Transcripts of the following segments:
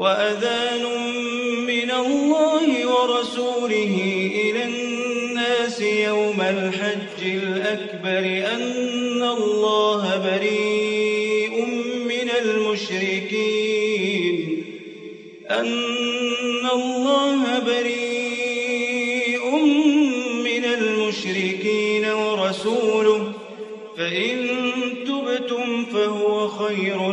وأذان من الله ورسوله إلى الناس يوم الحج الأكبر أن الله بريء من المشركين. أن الله بريء من المشركين ورسوله. فإن تبتم فهو خير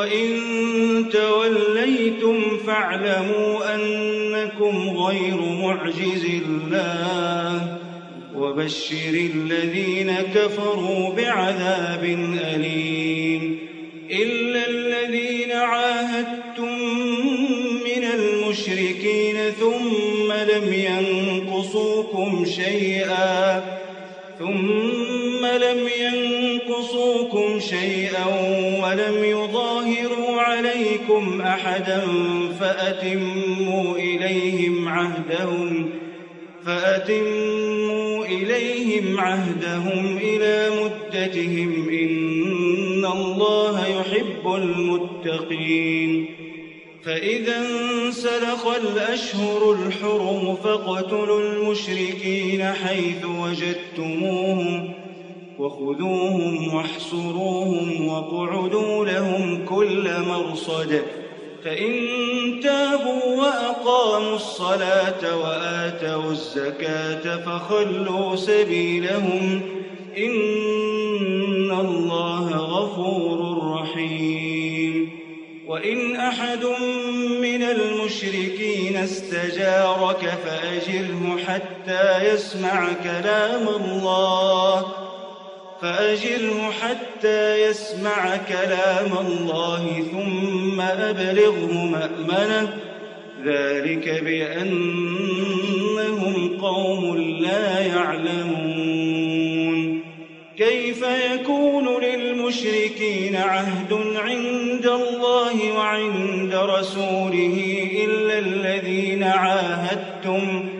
وإن توليتم فاعلموا أنكم غير معجز الله وبشر الذين كفروا بعذاب أليم إلا الذين عاهدتم من المشركين ثم لم ينقصوكم شيئا ثم لم شيئا ولم يظاهروا عليكم أحدا فأتموا إليهم عهدهم فأتموا إليهم عهدهم إلى مدتهم. إن الله يحب المتقين. فإذا انسلخ الأشهر الحرم فاقتلوا المشركين حيث وجدتموهم. وخذوهم واحصروهم واقعدوا لهم كل مرصد فإن تابوا وأقاموا الصلاة وآتوا الزكاة فخلوا سبيلهم إن الله غفور رحيم وإن أحد من المشركين استجارك فأجره حتى يسمع كلام الله فأجره حتى يسمع كلام الله ثم أبلغه مأمنه. ذلك بأنهم قوم لا يعلمون. كيف يكون للمشركين عهد عند الله وعند رسوله إلا الذين عاهدتم؟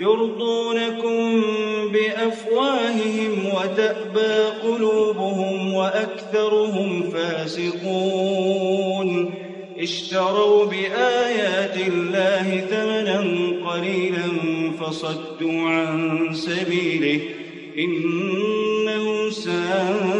يرضونكم بأفواههم وتأبى قلوبهم وأكثرهم فاسقون. اشتروا بآيات الله ثمنا قليلا فصدوا عن سبيله إنهم ساء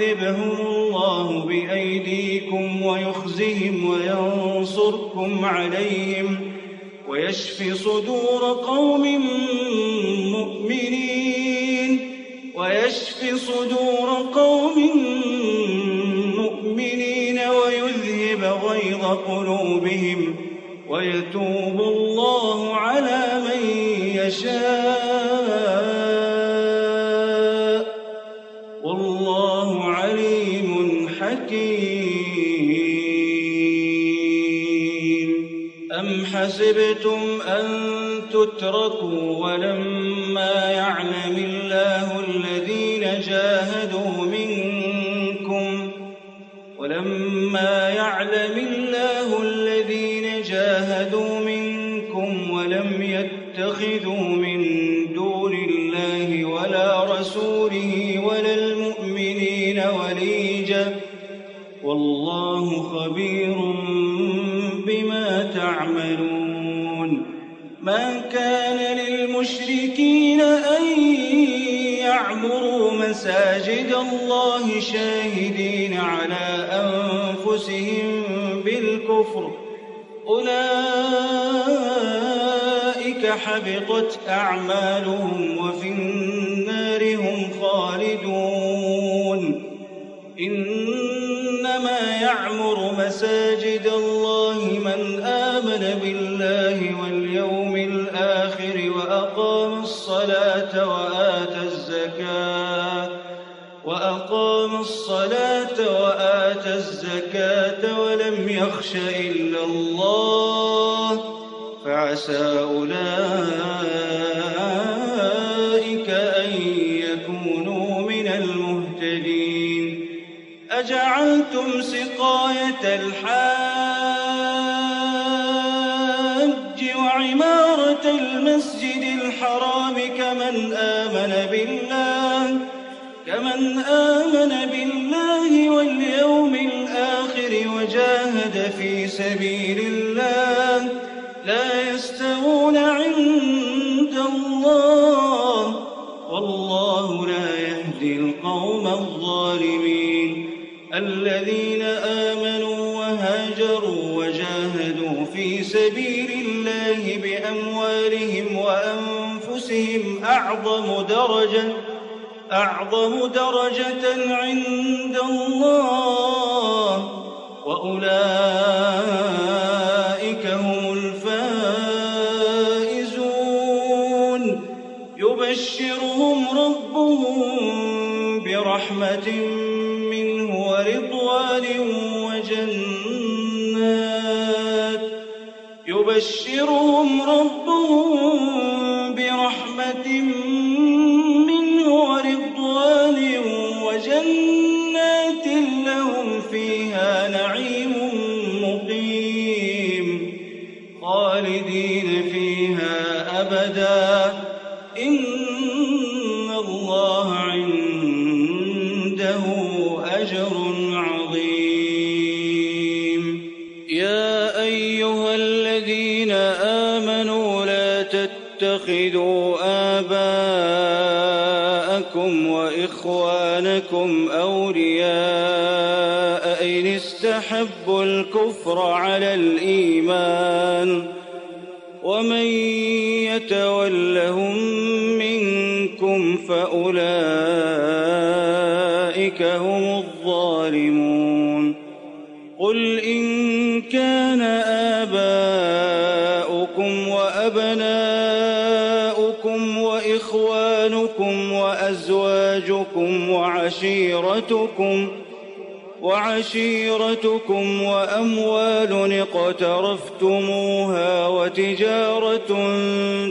يعذبهم الله بأيديكم ويخزهم وينصركم عليهم ويشفي صدور قوم فعسى أولئك أن يكونوا من المهتدين. أجعلتم سقاية الحاج وعمارة المسجد الحرام كمن آمن بالله كمن آمن الذين آمنوا وهاجروا وجاهدوا في سبيل الله بأموالهم وأنفسهم أعظم درجة أعظم درجة عند الله وأولئك يبشرهم ربهم لكم أولياء إن استحبوا الكفر على الإيمان ومن يتولهم منكم فأولئك وعشيرتكم وعشيرتكم وأموال اقترفتموها وتجارة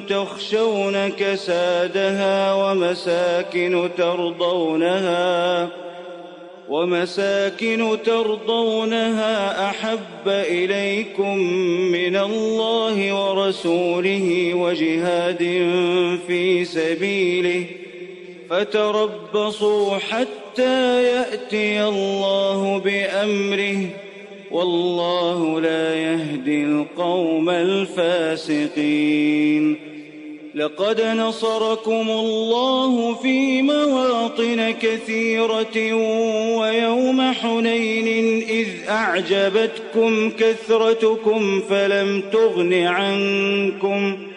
تخشون كسادها ومساكن ترضونها ومساكن ترضونها أحب إليكم من الله ورسوله وجهاد في سبيله ۖ فتربصوا حتى يأتي الله بأمره. والله لا يهدي القوم الفاسقين. لقد نصركم الله في مواطن كثيرة ويوم حنين إذ أعجبتكم كثرتكم فلم تغن عنكم ۖ.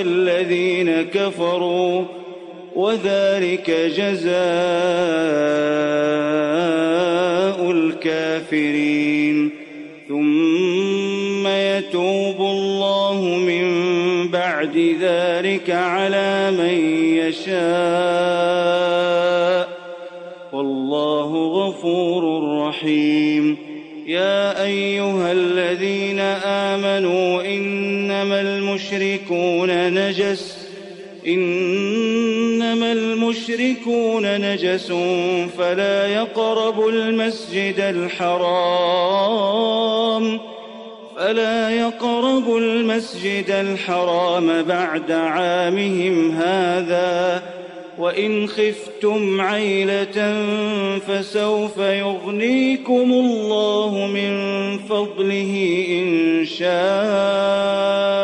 الذين كفروا وذلك جزاء الكافرين. ثم يتوب الله من بعد ذلك على من يشاء. والله غفور رحيم. يا أيها الذين المشركون نجس إنما المشركون نجس فلا يقربوا المسجد الحرام فلا يقربوا المسجد الحرام بعد عامهم هذا وإن خفتم عيلة فسوف يغنيكم الله من فضله إن شاء.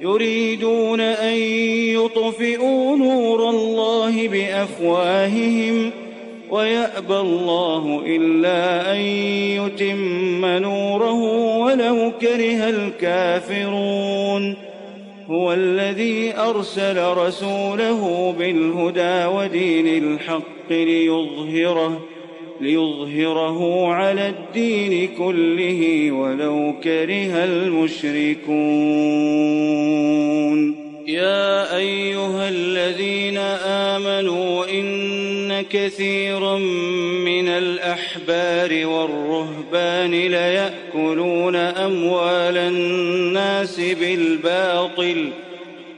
يريدون أن يطفئوا نور الله بأفواههم ويأبى الله إلا أن يتم نوره ولو كره الكافرون. هو الذي أرسل رسوله بالهدى ودين الحق ليظهره. ليظهره على الدين كله ولو كره المشركون. يا أيها الذين آمنوا إن كثيرا من الأحبار والرهبان ليأكلون أموال الناس بالباطل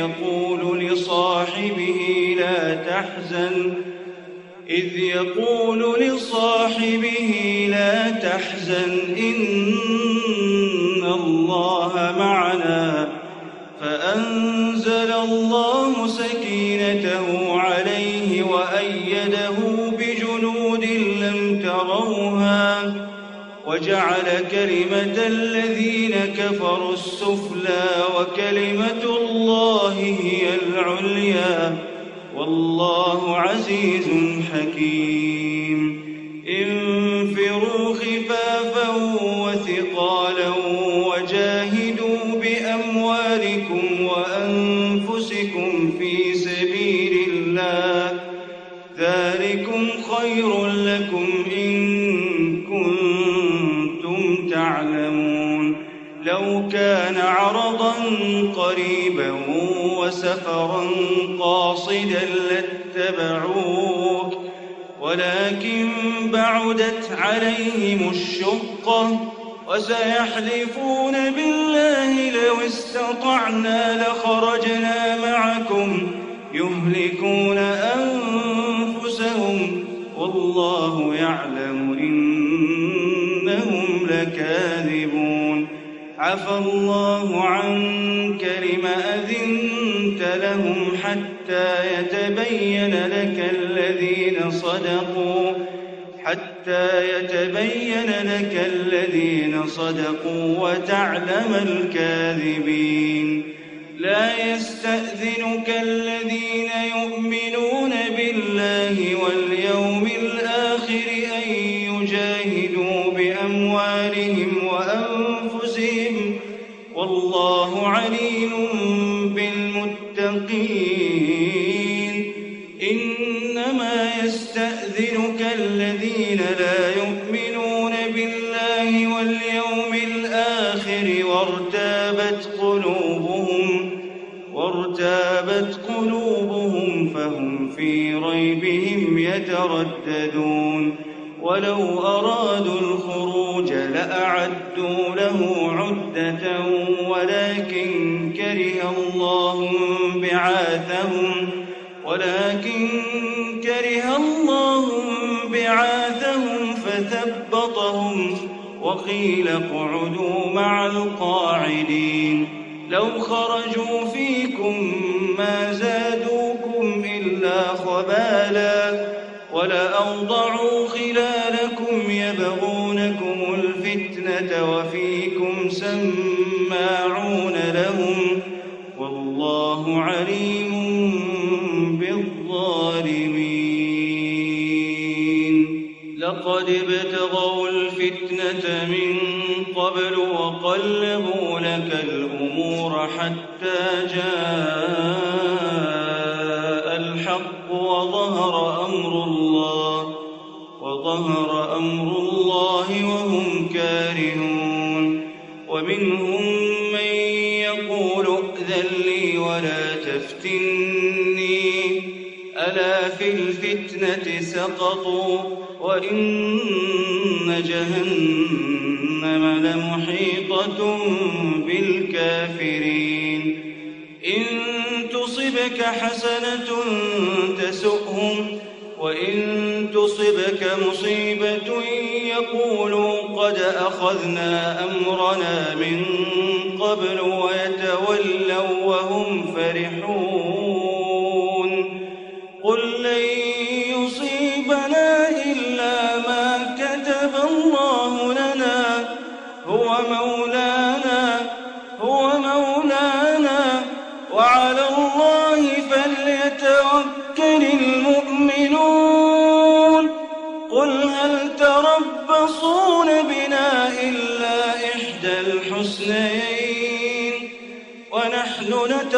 يقول لصاحبه لا تحزن إذ يقول لصاحبه لا تحزن إن الله معنا. فأنزل الله سكينته عليه وأيده بجنود لم تروها وجعل كلمة الذين كفروا السفلى وكلمة العليا. والله عزيز حكيم. وسفرا قاصدا لاتبعوك ولكن بعدت عليهم الشقة وسيحلفون بالله لو استطعنا لخرجنا معكم يهلكون أنفسهم والله يعلم إنهم لكاذبون. عفى الله عنك لهم حتى يتبين لك الذين صدقوا حتى يتبين لك الذين صدقوا وتعلم الكاذبين. لا يستأذنك الذين ولكن كره الله بعاثهم ولكن كره الله بعاثهم فثبطهم وقيل اقعدوا مع القاعدين. لو خرجوا فيكم ما زادوكم إلا خبالا ولأوضعوا خلالكم يبغونكم الفتنة وفيكم سماعون لهم والله عليم بالظالمين. لقد ابتغوا الفتنة من قبل وقلبوا لك الأمور حتى جاء ومنهم من يقول ائذن لي ولا تفتني. ألا في الفتنة سقطوا وإن جهنم لمحيطة بالكافرين. إن تصبك حسنة تسؤهم وإن تصبك مصيبة يقولوا قد أخذنا أمرنا من قبل ويتولوا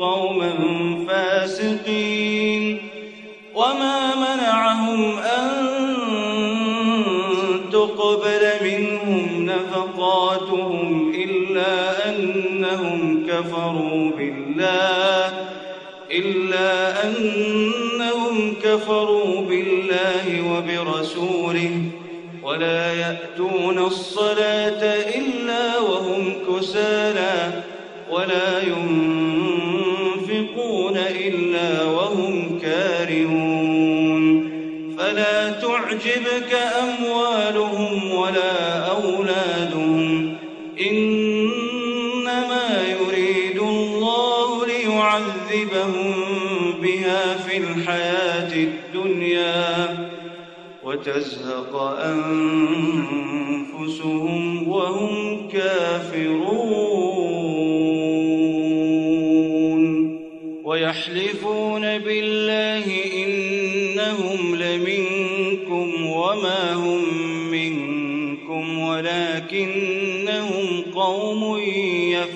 قوما فاسقين وما منعهم أن تقبل منهم نفقاتهم إلا أنهم كفروا بالله إلا أنهم كفروا بالله وبرسوله ولا يأتون الصلاة إلا وهم كسالى ولا ينفقون تعجبك أموالهم ولا أولادهم إنما يريد الله ليعذبهم بها في الحياة الدنيا وتزهق أنفسهم وهم كافرون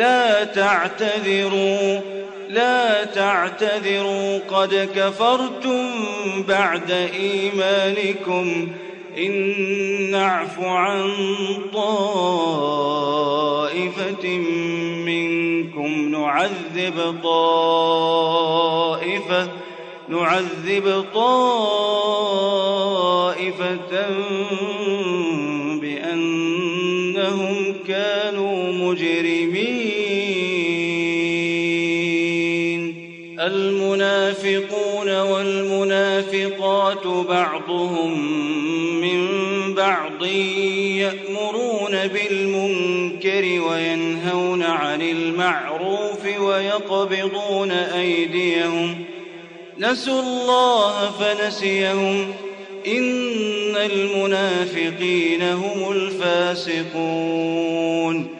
لا تعتذروا لا تعتذروا قد كفرتم بعد إيمانكم. إن نعف عن طائفة منكم نعذب طائفة نعذب طائفة بأنهم كانوا مجرمين. بعضهم من بعض يأمرون بالمنكر وينهون عن المعروف ويقبضون أيديهم. نسوا الله فنسيهم. إن المنافقين هم الفاسقون.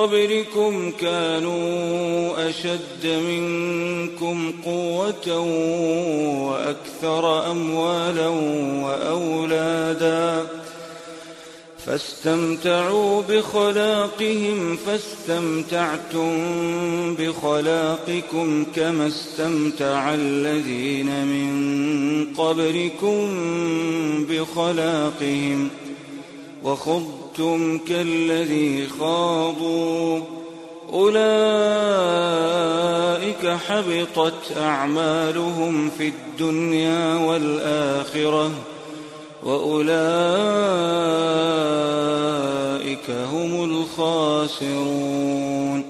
قبلكم كانوا أشد منكم قوة وأكثر أموالا وأولادا فاستمتعوا بخلاقهم فاستمتعتم بخلاقكم كما استمتع الذين من قبلكم بخلاقهم وخضتم كالذي خاضوا. أولئك حبطت أعمالهم في الدنيا والآخرة وأولئك هم الخاسرون.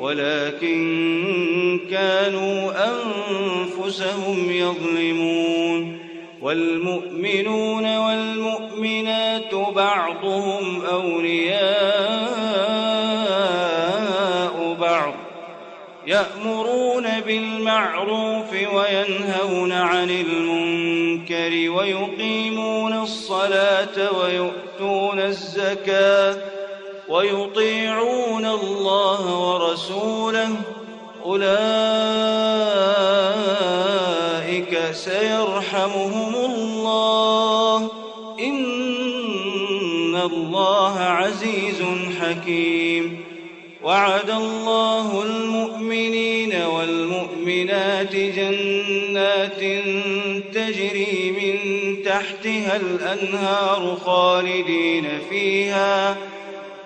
ولكن كانوا أنفسهم يظلمون والمؤمنون والمؤمنات بعضهم أولياء بعض يأمرون بالمعروف وينهون عن المنكر ويقيمون الصلاة ويؤتون الزكاة ويطيعون الله ورسوله أولئك سيرحمهم الله. إن الله عزيز حكيم. وعد الله المؤمنين والمؤمنات جنات تجري من تحتها الأنهار خالدين فيها.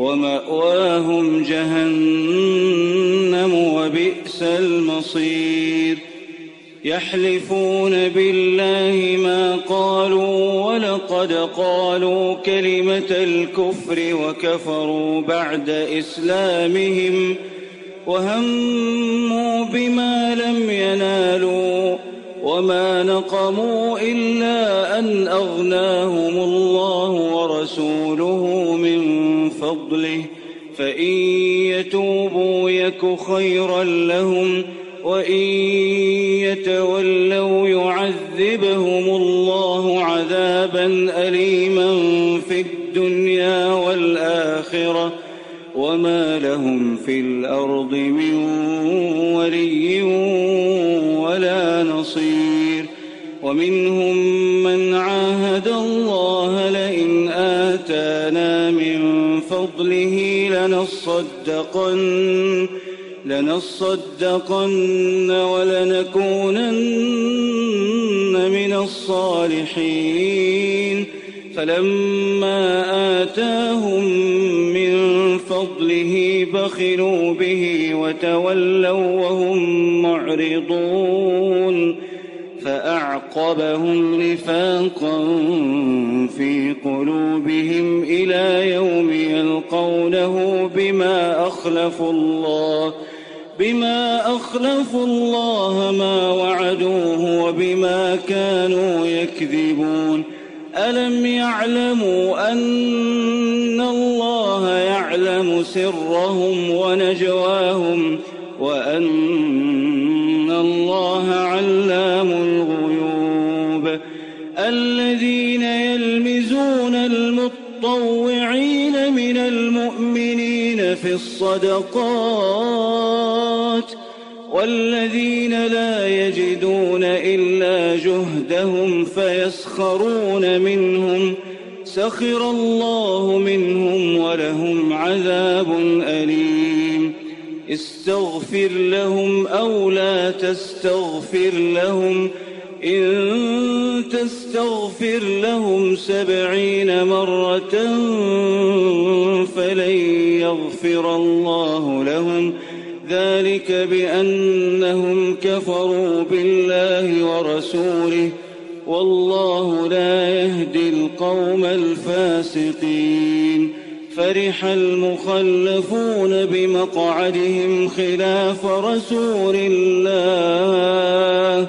ومأواهم جهنم وبئس المصير. يحلفون بالله ما قالوا ولقد قالوا كلمة الكفر وكفروا بعد إسلامهم وهموا بما لم ينالوا وما نقموا إلا أن أغناهم الله ورسوله. فضله فإن يتوبوا يك خيرا لهم وإن يتولوا يعذبهم الله عذابا أليما في الدنيا والآخرة. وما لهم في الأرض من لنصدقن لنصدقن ولنكونن من الصالحين. فلما آتاهم من فضله بخلوا به وتولوا وهم معرضون. فأعقبهم نفاقا في قلوبهم إلى يوم يلقونه بما أخلفوا الله بما أخلفوا الله ما وعدوه وبما كانوا يكذبون. ألم يعلموا أن الله يعلم سرهم ونجواهم وأن الله علام الغيوب. الذين يلمزون في الصدقات والذين لا يجدون إلا جهدهم فيسخرون منهم سخر الله منهم ولهم عذاب أليم. استغفر لهم أو لا تستغفر لهم إن تستغفر لهم سبعين مرة فلن يغفر الله لهم. ذلك بأنهم كفروا بالله ورسوله. والله لا يهدي القوم الفاسقين. فرح المخلفون بمقعدهم خلاف رسول الله.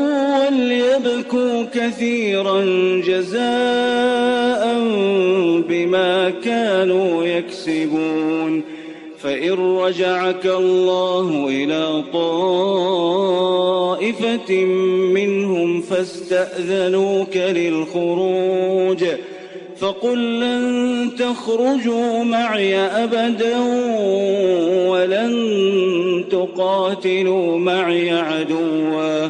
وليبكوا كثيرا جزاء بما كانوا يكسبون. فإن رجعك الله إلى طائفة منهم فاستأذنوك للخروج فقل لن تخرجوا معي أبدا ولن تقاتلوا معي عدوا.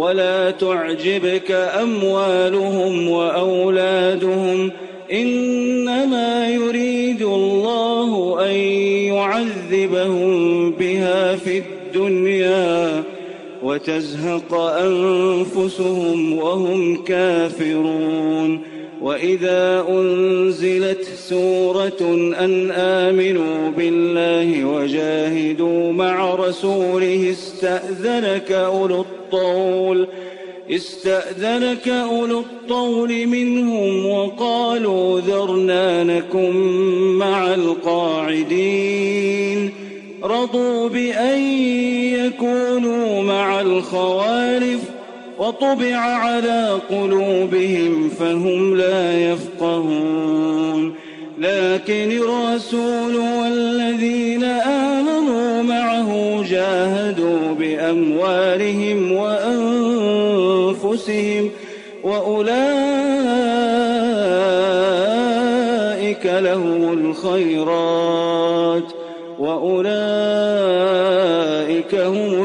ولا تعجبك أموالهم وأولادهم إنما يريد الله أن يعذبهم بها في الدنيا وتزهق أنفسهم وهم كافرون وإذا أنزلت سورة أن آمنوا بالله وجاهدوا مع رسوله استأذنك أولو الطول استأذنك أولو الطول منهم وقالوا ذرنا نكن مع القاعدين رضوا بأن يكونوا مع الخوالف وطبع على قلوبهم فهم لا يفقهون. لكن الرسول والذين آمنوا معه جاهدوا بأموالهم وأنفسهم وأولئك لهم الخيرات وأولئك هم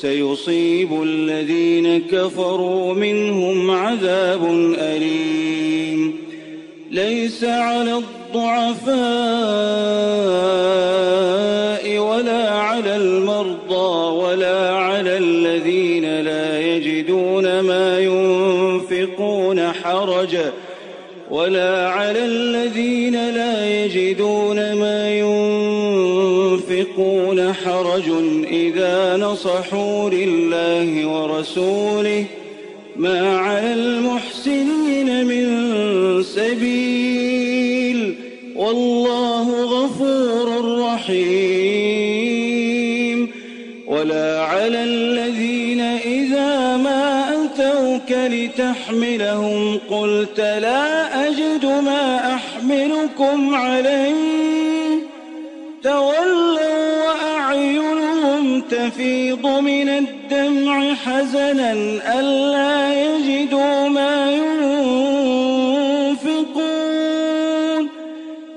سيصيب الذين كفروا منهم عذاب أليم. ليس على الضعفاء ولا على المرضى ولا على الذين لا يجدون ما ينفقون حرج ولا على الذين لا يجدون حرج إذا نصحوا لله ورسوله ما على المحسنين من سبيل والله غفور رحيم ولا على الذين إذا ما أتوك لتحملهم قلت لا أجد ما أحملكم عليه تولوا تفيض من الدمع حزنا ألا يجدوا ما ينفقون.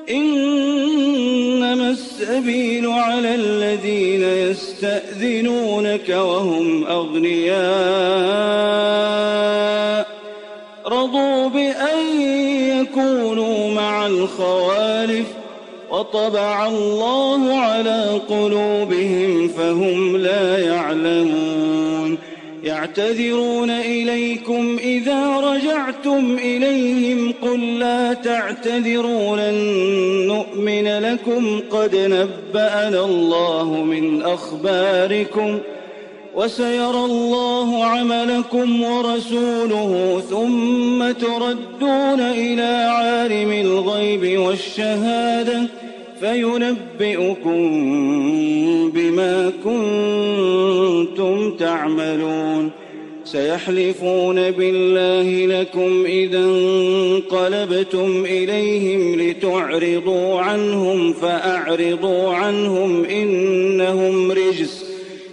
إنما السبيل على الذين يستأذنونك وهم أغنياء. رضوا بأن يكونوا مع الخوالف وطبع الله على قلوبهم فهم لا يعلمون. يعتذرون إليكم إذا رجعتم إليهم قل لا تعتذروا لن نؤمن لكم قد نبأنا الله من أخباركم وسيرى الله عملكم ورسوله ثم تردون إلى عالم الغيب والشهادة. فينبئكم بما كنتم تعملون. سيحلفون بالله لكم إذا انقلبتم إليهم لتعرضوا عنهم فأعرضوا عنهم إنهم رجس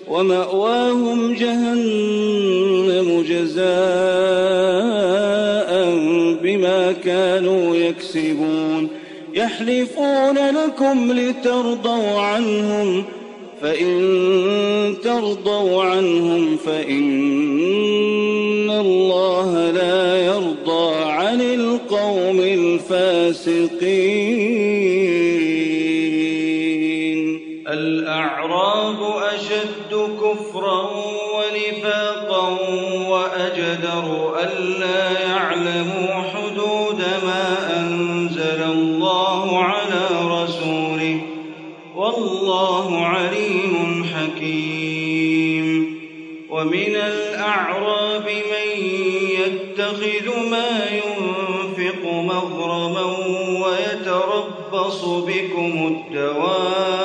ومأواهم جهنم جزاء بما كانوا يكسبون. يحلفون لكم لترضوا عنهم فإن ترضوا عنهم فإن الله لا يرضى عن القوم الفاسقين. الأعراب أشد كفرا ونفاقا وأجدر ألا يعلموا حدود ويتربص بكم الدوائر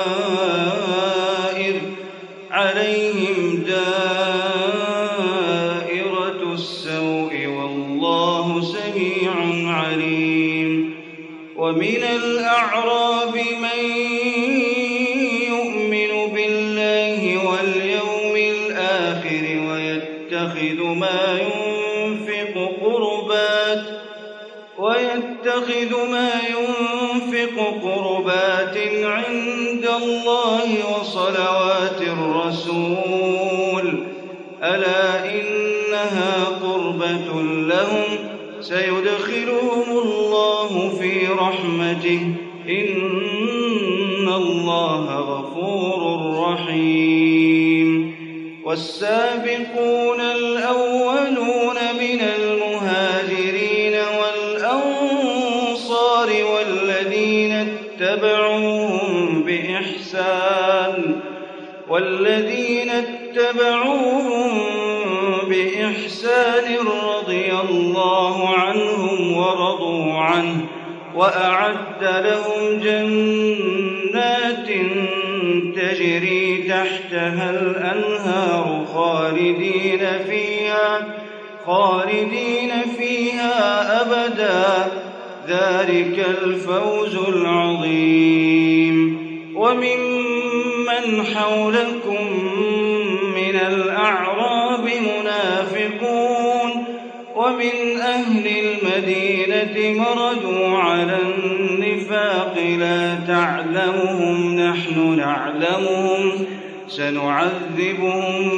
جنات تجري تحتها الأنهار خالدين فيها خالدين فيها أبدا. ذلك الفوز العظيم. وممن حولكم ومن أهل المدينة مردوا على النفاق لا تعلمهم نحن نعلمهم. سنعذبهم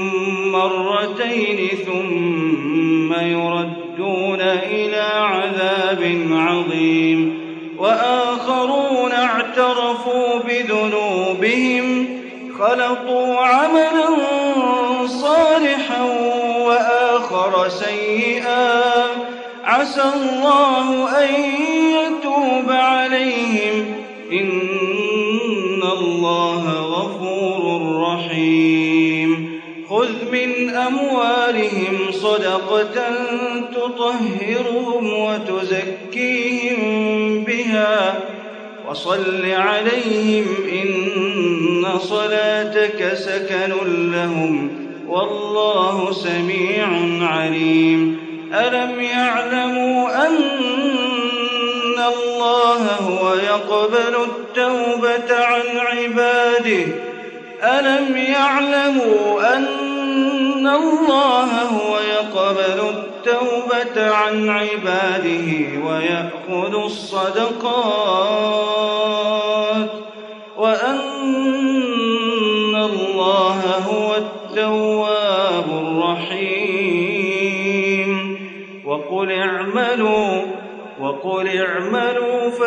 مرتين ثم يردون إلى عذاب عظيم. وآخرون اعترفوا بذنوبهم خلطوا عملا وآخر سيئا عسى الله أن يتوب عليهم. إن الله غفور رحيم. خذ من أموالهم صدقة تطهرهم وتزكيهم بها. وصل عليهم إن صلاتك سكن لهم. والله سميع عليم. ألم يعلموا أن الله هو يقبل التوبة عن عباده؟ ألم يعلموا أن الله هو يقبل التوبة عن عباده ويأخذ الصدقات؟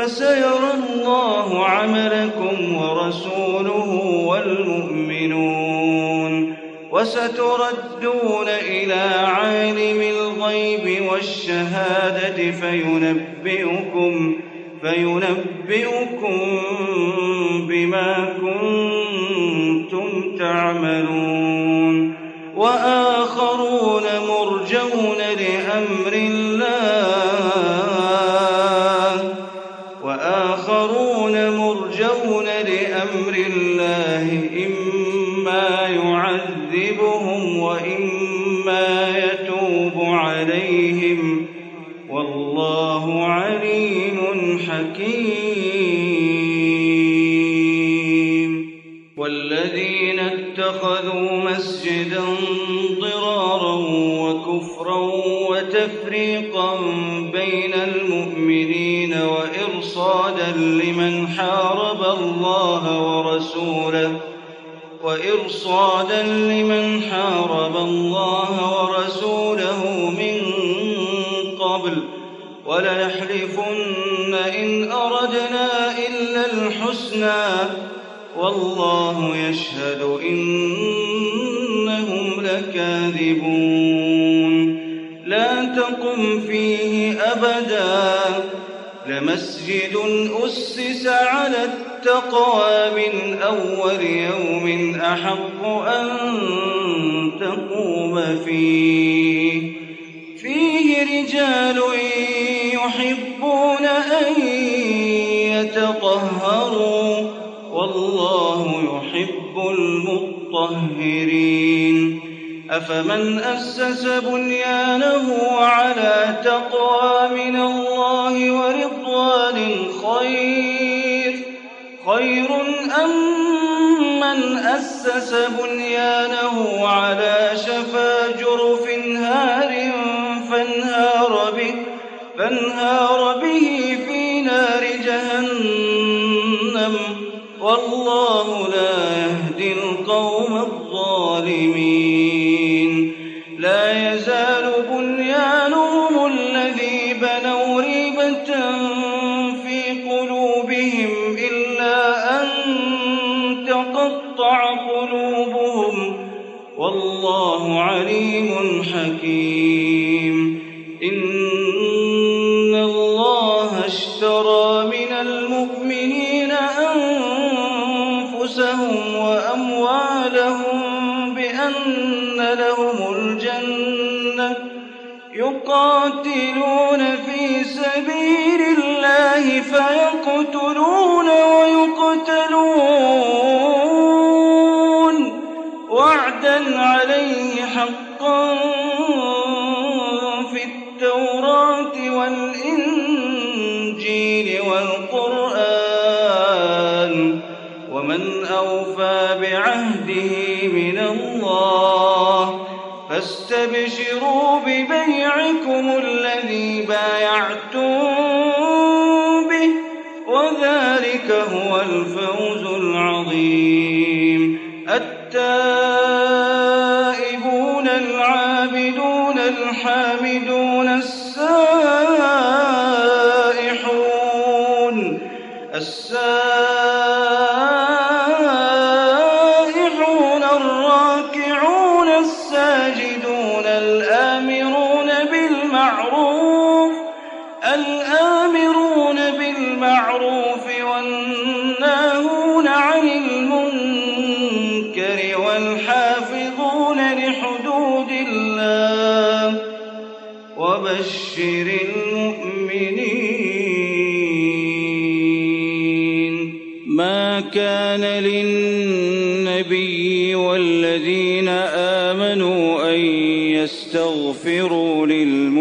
فسيرى الله عملكم ورسوله والمؤمنون وستردون إلى عالم الغيب والشهادة فينبئكم فينبئكم لمسجد أسس على التقوى من أول يوم أحق أن تقوم فيه. فيه رجال يحبون أن يتطهروا والله يحب المطهرين. أفمن أسس بنيانه على تقوى من الله ورضوان أسس بنيانه على شفا جرف هار فانهار به, فانهار به في نار جهنم. والله التوراة والإنجيل والقرآن ومن أوفى بعهده من الله فاستبشروا ببيعكم الذي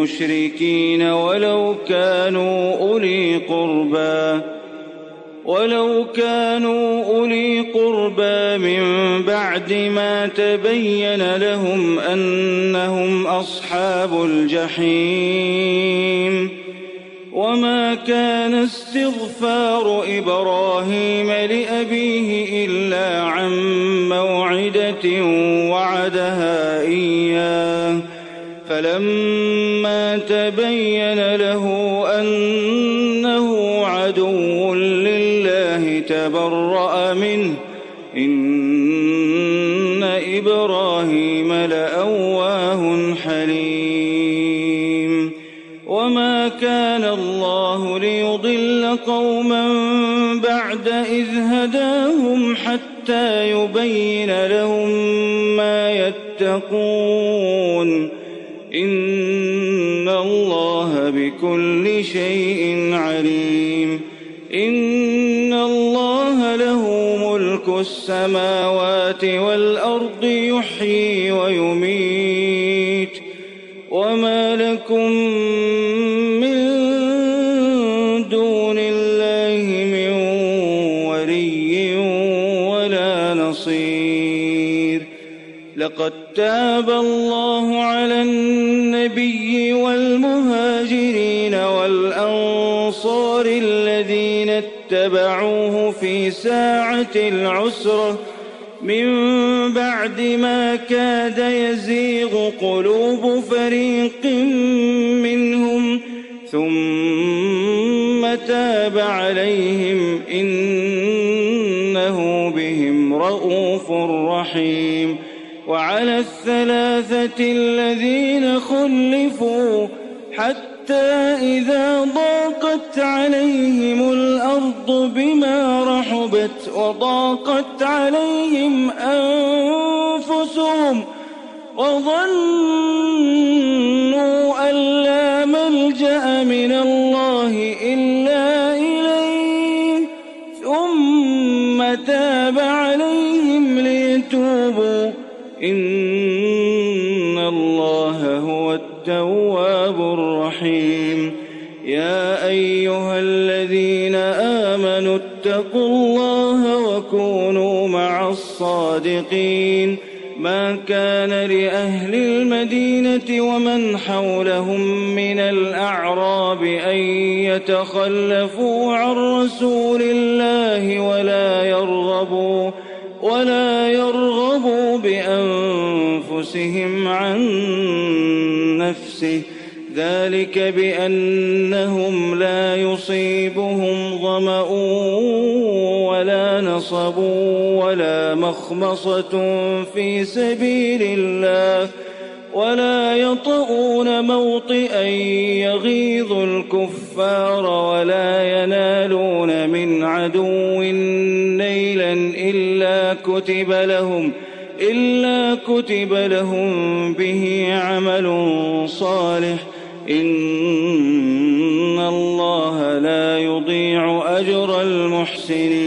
للمشركين ولو كانوا أولي قربى ولو كانوا أولي قربى من بعد ما تبين لهم أنهم أصحاب الجحيم. وما كان استغفار إبراهيم لأبيه فلما تبين له أنه عدو لله تبرأ منه. إن إبراهيم لأواه حليم. وما كان الله ليضل قوما بعد إذ هداهم حتى يبين لهم ما يتقون. إن الله بكل شيء عليم إن الله له ملك السماوات والأرض يحيي ويميت وما لكم من دون الله من ولي ولا نصير لقد تاب الله على اتبعوه في ساعة العسرة. من بعد ما كاد يزيغ قلوب فريق منهم. ثم تاب عليهم. إنه بهم رءوف رحيم. وعلى الثلاثة الذين خلفوا حتى إذا ضاقت عليهم الأرض بما رحبت وضاقت عليهم أنفسهم وظنوا وكونوا مع الصادقين. ما كان لأهل المدينة ومن حولهم من الأعراب أن يتخلفوا عن رسول الله ولا يرغبوا ولا يرغبوا بأنفسهم عن نفسه. ذلك بأنهم لا يصيبهم ظمأ ولا نصب ولا مخمصة في سبيل الله ولا يطؤون موطئا يغيظ الكفار ولا ينالون من عدو نيلا إلا كتب لهم إلا كتب لهم به عمل صالح إن الله لا يضيع أجر المحسنين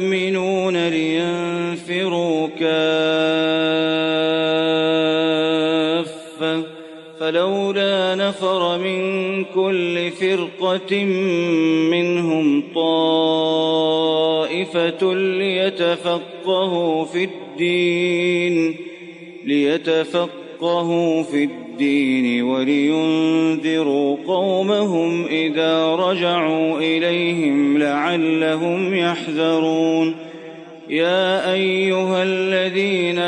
من كل فرقة منهم طائفة ليتفقهوا في الدين ليتفقهوا في الدين ولينذروا قومهم إذا رجعوا إليهم لعلهم يحذرون. يا أيها الذين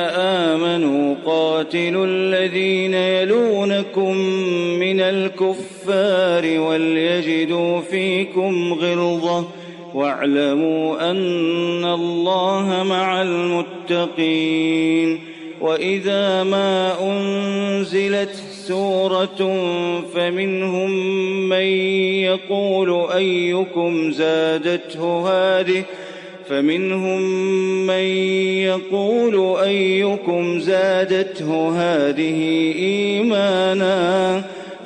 آمنوا قاتلوا الذين يلونكم الكفار وليجدوا فيكم غلظة واعلموا أن الله مع المتقين وإذا ما أنزلت سورة فمنهم من يقول أيكم زادته هذه فمنهم من يقول أيكم زادته هذه إيمانا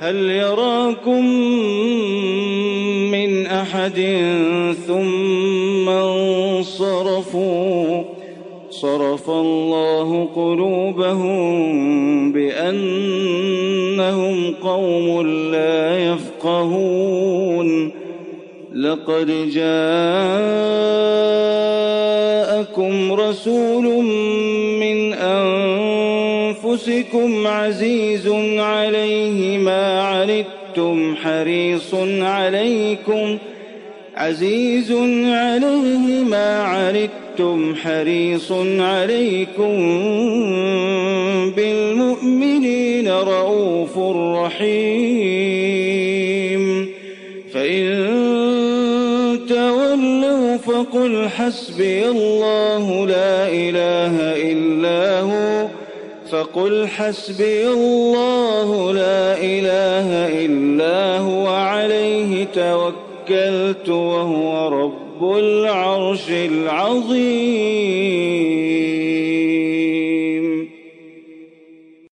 هل يراكم من أحد ثم انصرفوا؟ صرف الله قلوبهم بأنهم قوم لا يفقهون. لقد جاءكم رسول من أنفسكم عزيز عليه ما عنتم حريص عليكم. عزيز عليه ما عنتم حريص عليكم. بالمؤمنين رؤوف رحيم. فإن تولوا فقل حسبي الله لا إله إلا هو. فقل حسبي الله لا إله إلا هو عليه توكلت وهو رب العرش العظيم.